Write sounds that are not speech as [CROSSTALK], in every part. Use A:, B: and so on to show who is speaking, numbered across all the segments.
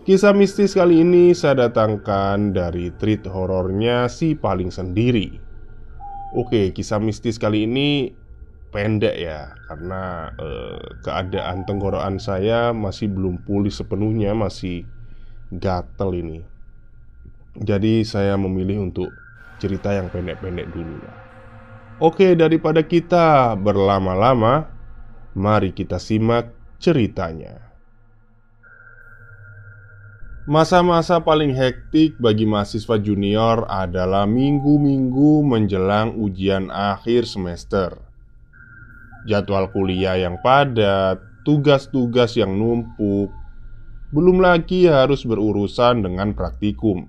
A: Kisah mistis kali ini saya datangkan dari treat horornya si paling sendiri. Oke, kisah mistis kali ini pendek ya Karena eh, keadaan tenggorokan saya masih belum pulih sepenuhnya Masih gatel ini. Jadi saya memilih untuk cerita yang pendek-pendek dulu lah. Oke, daripada kita berlama-lama Mari kita simak ceritanya Masa-masa paling hektik bagi mahasiswa junior adalah minggu-minggu menjelang ujian akhir semester. Jadwal kuliah yang padat, tugas-tugas yang numpuk, belum lagi harus berurusan dengan praktikum.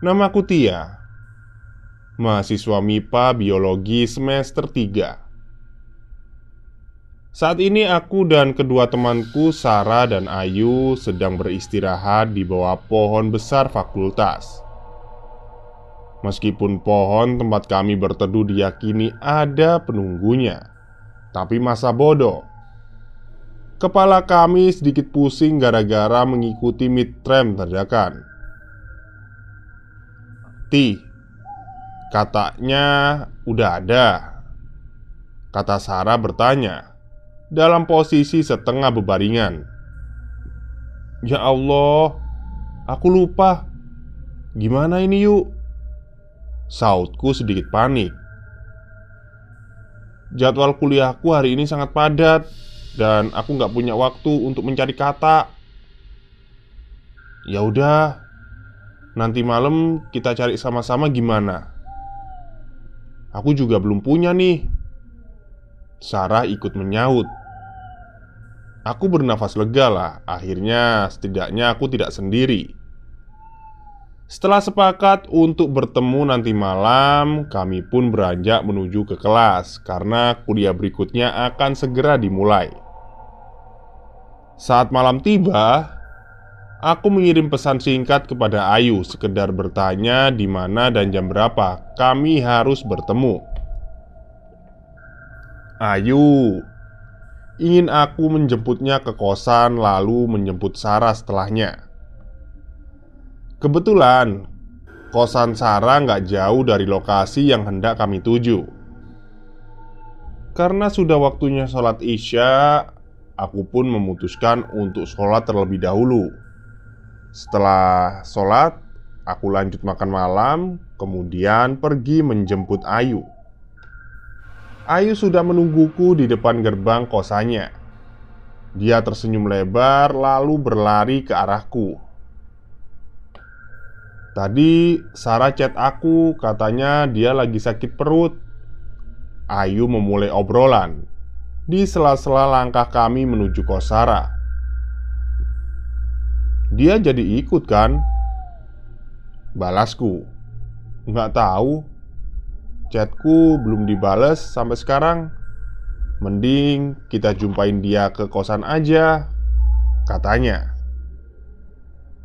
A: Namaku Tia, mahasiswa MIPA Biologi semester 3. Saat ini aku dan kedua temanku Sarah dan Ayu sedang beristirahat di bawah pohon besar fakultas. Meskipun pohon tempat kami berteduh diyakini ada penunggunya, tapi masa bodoh. Kepala kami sedikit pusing gara-gara mengikuti midterm terdakan. Ti, katanya udah ada. Kata Sarah bertanya dalam posisi setengah bebaringan. "Ya Allah, aku lupa. Gimana ini, yuk?" Sautku sedikit panik. Jadwal kuliahku hari ini sangat padat dan aku nggak punya waktu untuk mencari kata. Ya udah, nanti malam kita cari sama-sama gimana? Aku juga belum punya nih. Sarah ikut menyaut. Aku bernafas lega lah. Akhirnya, setidaknya aku tidak sendiri. Setelah sepakat untuk bertemu nanti malam, kami pun beranjak menuju ke kelas karena kuliah berikutnya akan segera dimulai. Saat malam tiba, aku mengirim pesan singkat kepada Ayu sekedar bertanya di mana dan jam berapa kami harus bertemu. Ayu ingin aku menjemputnya ke kosan, lalu menjemput Sarah setelahnya. Kebetulan, kosan Sarah nggak jauh dari lokasi yang hendak kami tuju. Karena sudah waktunya sholat Isya, aku pun memutuskan untuk sholat terlebih dahulu. Setelah sholat, aku lanjut makan malam, kemudian pergi menjemput Ayu. Ayu sudah menungguku di depan gerbang kosannya. Dia tersenyum lebar, lalu berlari ke arahku. Tadi Sarah chat aku, katanya dia lagi sakit perut. Ayu memulai obrolan di sela-sela langkah kami menuju kos Sarah. Dia jadi ikut kan? Balasku Nggak tahu Chatku belum dibales sampai sekarang. Mending kita jumpain dia ke kosan aja Katanya.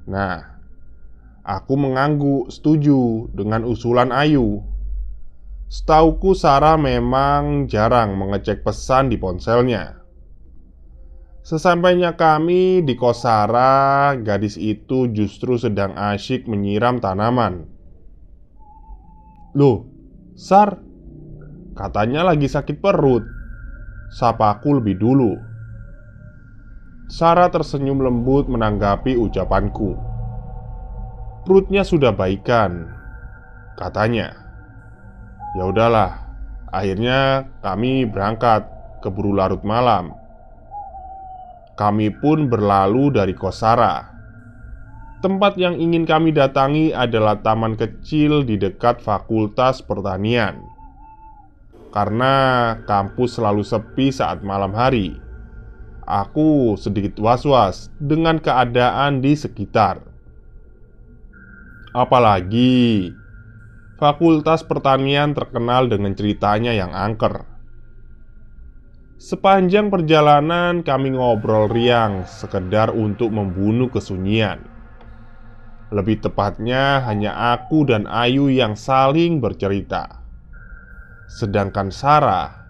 A: Nah Aku mengangguk setuju dengan usulan Ayu. Setauku Sarah memang jarang mengecek pesan di ponselnya. Sesampainya kami di kos Sarah, gadis itu justru sedang asyik menyiram tanaman. Loh, Sar, katanya lagi sakit perut. Sapaku lebih dulu. Sarah tersenyum lembut menanggapi ucapanku. Perutnya sudah baikan, katanya. Ya udahlah, akhirnya kami berangkat keburu larut malam. Kami pun berlalu dari Kosara. Tempat yang ingin kami datangi adalah taman kecil di dekat Fakultas Pertanian. Karena kampus selalu sepi saat malam hari, aku sedikit was-was dengan keadaan di sekitar. Apalagi Fakultas Pertanian terkenal dengan ceritanya yang angker. Sepanjang perjalanan kami ngobrol riang sekedar untuk membunuh kesunyian Lebih tepatnya hanya aku dan Ayu yang saling bercerita. Sedangkan Sarah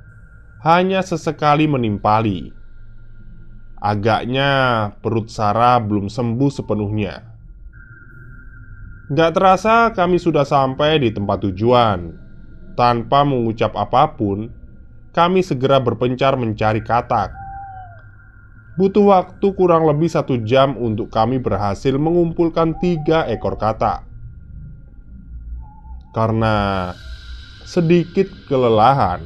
A: hanya sesekali menimpali. Agaknya perut Sarah belum sembuh sepenuhnya. Gak terasa kami sudah sampai di tempat tujuan. Tanpa mengucap apa pun kami segera berpencar mencari katak. Butuh waktu kurang lebih satu jam untuk kami berhasil mengumpulkan tiga ekor katak. Karena sedikit kelelahan,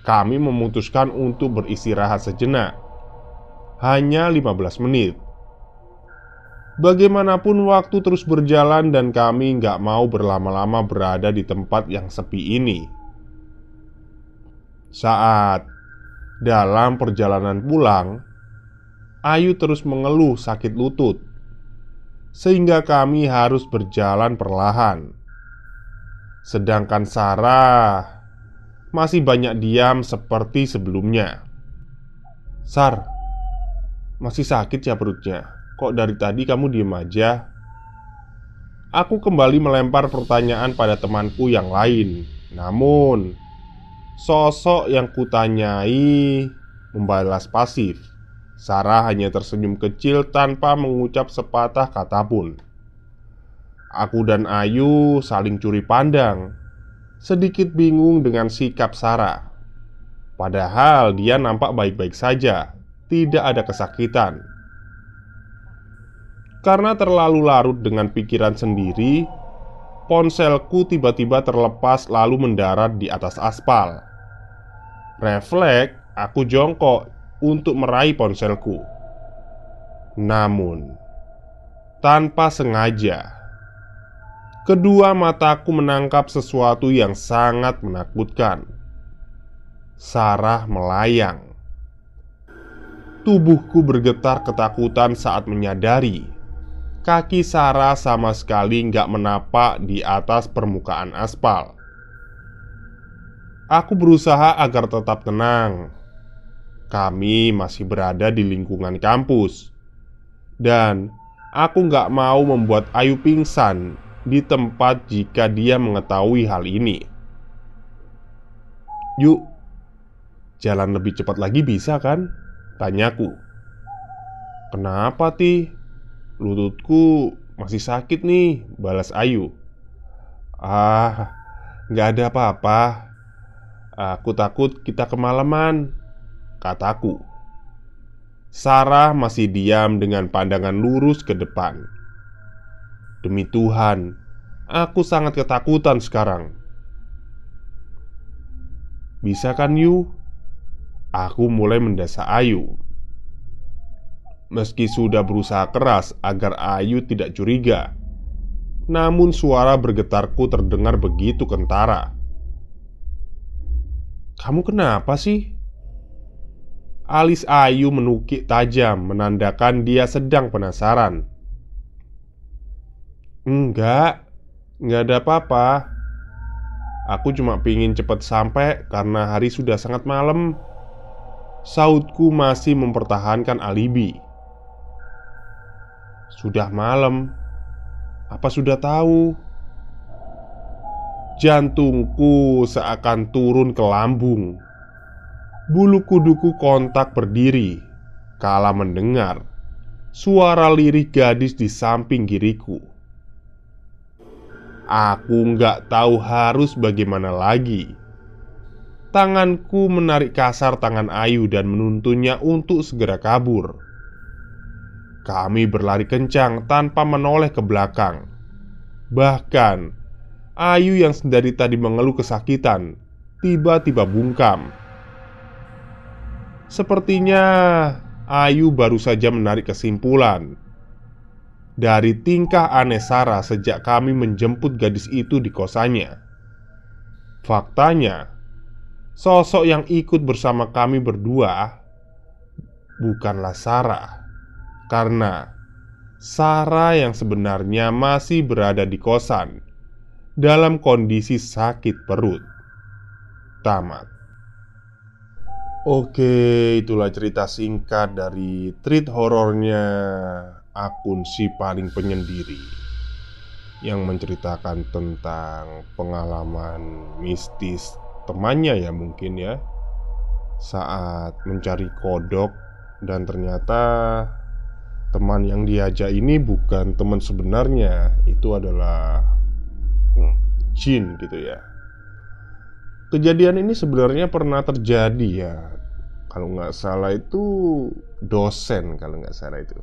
A: kami memutuskan untuk beristirahat sejenak. Hanya 15 menit. Bagaimanapun waktu terus berjalan dan kami nggak mau berlama-lama berada di tempat yang sepi ini. Saat dalam perjalanan pulang, Ayu terus mengeluh sakit lutut, sehingga kami harus berjalan perlahan. Sedangkan Sarah masih banyak diam seperti sebelumnya. "Sar, masih sakit ya perutnya? Kok dari tadi kamu diem aja?" Aku kembali melempar pertanyaan pada temanku yang lain. Namun, Sosok yang kutanyai membalas pasif. Sarah hanya tersenyum kecil tanpa mengucap sepatah kata pun. Aku dan Ayu saling curi pandang, sedikit bingung dengan sikap Sarah. Padahal dia nampak baik-baik saja, tidak ada kesakitan. Karena terlalu larut dengan pikiran sendiri, ponselku tiba-tiba terlepas lalu mendarat di atas aspal. Refleks, aku jongkok untuk meraih ponselku. Namun, tanpa sengaja, kedua mataku menangkap sesuatu yang sangat menakutkan. Sarah melayang. Tubuhku bergetar ketakutan saat menyadari Kaki Sarah sama sekali nggak menapak di atas permukaan aspal. Aku berusaha agar tetap tenang. Kami masih berada di lingkungan kampus, dan aku nggak mau membuat Ayu pingsan di tempat jika dia mengetahui hal ini. Yuk, jalan lebih cepat lagi bisa kan? Tanyaku. Kenapa, Ti? Lututku masih sakit nih Balas Ayu Ah, nggak ada apa-apa Aku takut kita kemalaman Kataku Sarah masih diam dengan pandangan lurus ke depan Demi Tuhan Aku sangat ketakutan sekarang Bisa kan Yu? Aku mulai mendasar Ayu Meski sudah berusaha keras agar Ayu tidak curiga, namun suara bergetarku terdengar begitu kentara. "Kamu kenapa sih?" Alis Ayu menukik tajam, menandakan dia sedang penasaran. "Enggak, enggak ada apa-apa. Aku cuma pingin cepat sampai karena hari sudah sangat malam." Sautku masih mempertahankan alibi. Sudah malam, apa sudah tahu? Jantungku seakan turun ke lambung. Bulu kuduku kontak berdiri kala mendengar suara lirih gadis di samping kiriku. Aku nggak tahu harus bagaimana lagi. Tanganku menarik kasar tangan Ayu dan menuntunnya untuk segera kabur. Kami berlari kencang tanpa menoleh ke belakang. Bahkan, Ayu yang dari tadi mengeluh kesakitan tiba-tiba bungkam. Sepertinya Ayu baru saja menarik kesimpulan dari tingkah aneh Sarah sejak kami menjemput gadis itu di kosannya. Faktanya, sosok yang ikut bersama kami berdua bukanlah Sarah, karena Sarah yang sebenarnya masih berada di kosan dalam kondisi sakit perut. Tamat. Oke, itulah cerita singkat dari treat horornya akun si paling penyendiri yang menceritakan tentang pengalaman mistis temannya ya mungkin ya saat mencari kodok dan ternyata teman yang diajak ini bukan teman sebenarnya itu adalah jin gitu ya kejadian ini sebenarnya pernah terjadi ya kalau nggak salah itu dosen kalau nggak salah itu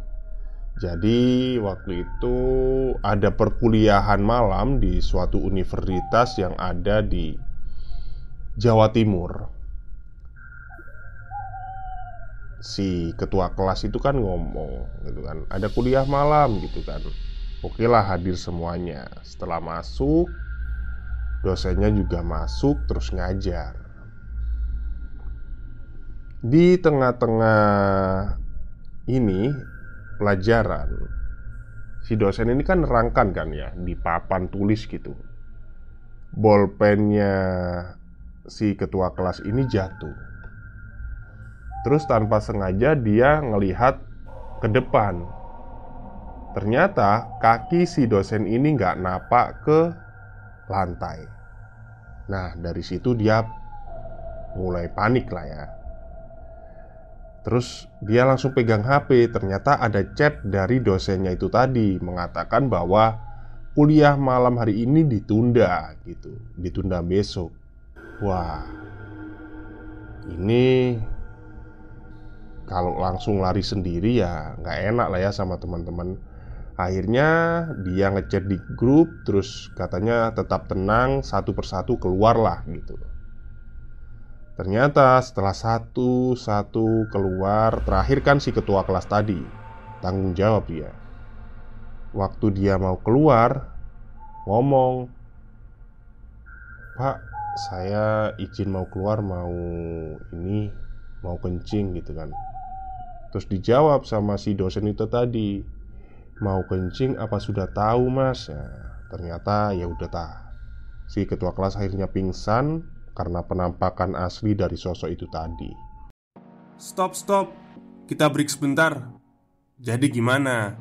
A: jadi waktu itu ada perkuliahan malam di suatu universitas yang ada di Jawa Timur. Si ketua kelas itu kan ngomong gitu kan, ada kuliah malam gitu kan. Oke lah hadir semuanya. Setelah masuk, dosennya juga masuk terus ngajar. Di tengah-tengah ini pelajaran Si dosen ini kan nerangkan kan ya Di papan tulis gitu. Bolpennya si ketua kelas ini jatuh. Terus tanpa sengaja dia ngelihat ke depan. Ternyata kaki si dosen ini nggak napak ke lantai. Nah dari situ dia mulai panik lah ya. Terus dia langsung pegang HP Ternyata ada chat dari dosennya itu tadi Mengatakan bahwa Kuliah malam hari ini ditunda gitu. Ditunda besok. Wah Ini Kalau langsung lari sendiri ya nggak enak lah ya sama teman-teman Akhirnya dia ngechat di grup Terus katanya tetap tenang Satu persatu keluarlah gitu. Ternyata setelah satu-satu keluar Terakhir kan si ketua kelas tadi. Tanggung jawab dia. Waktu dia mau keluar Ngomong Pak, saya izin mau keluar Mau ini Mau kencing gitu kan. Terus dijawab sama si dosen itu tadi Mau kencing apa sudah tahu mas? Ya, ternyata ya udah tak Si ketua kelas akhirnya pingsan karena penampakan asli dari sosok itu tadi.
B: Stop, stop. Kita break sebentar. Jadi gimana?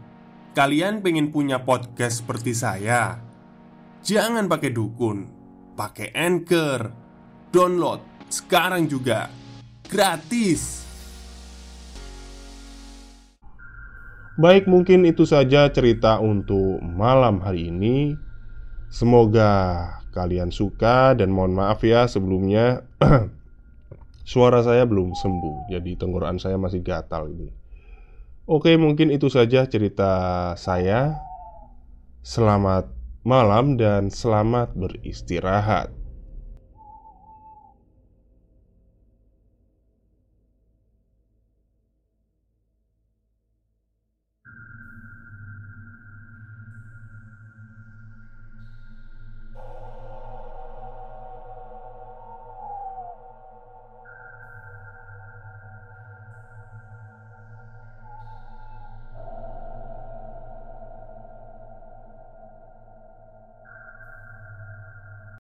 B: Kalian pengen punya podcast seperti saya? Jangan pakai dukun, pakai Anchor. Download sekarang juga. Gratis.
A: Baik, mungkin itu saja cerita untuk malam hari ini. Semoga kalian suka dan mohon maaf ya sebelumnya. [CLEARS THROAT] Suara saya belum sembuh Jadi tenggorokan saya masih gatal ini. Oke mungkin itu saja cerita saya. Selamat malam dan selamat beristirahat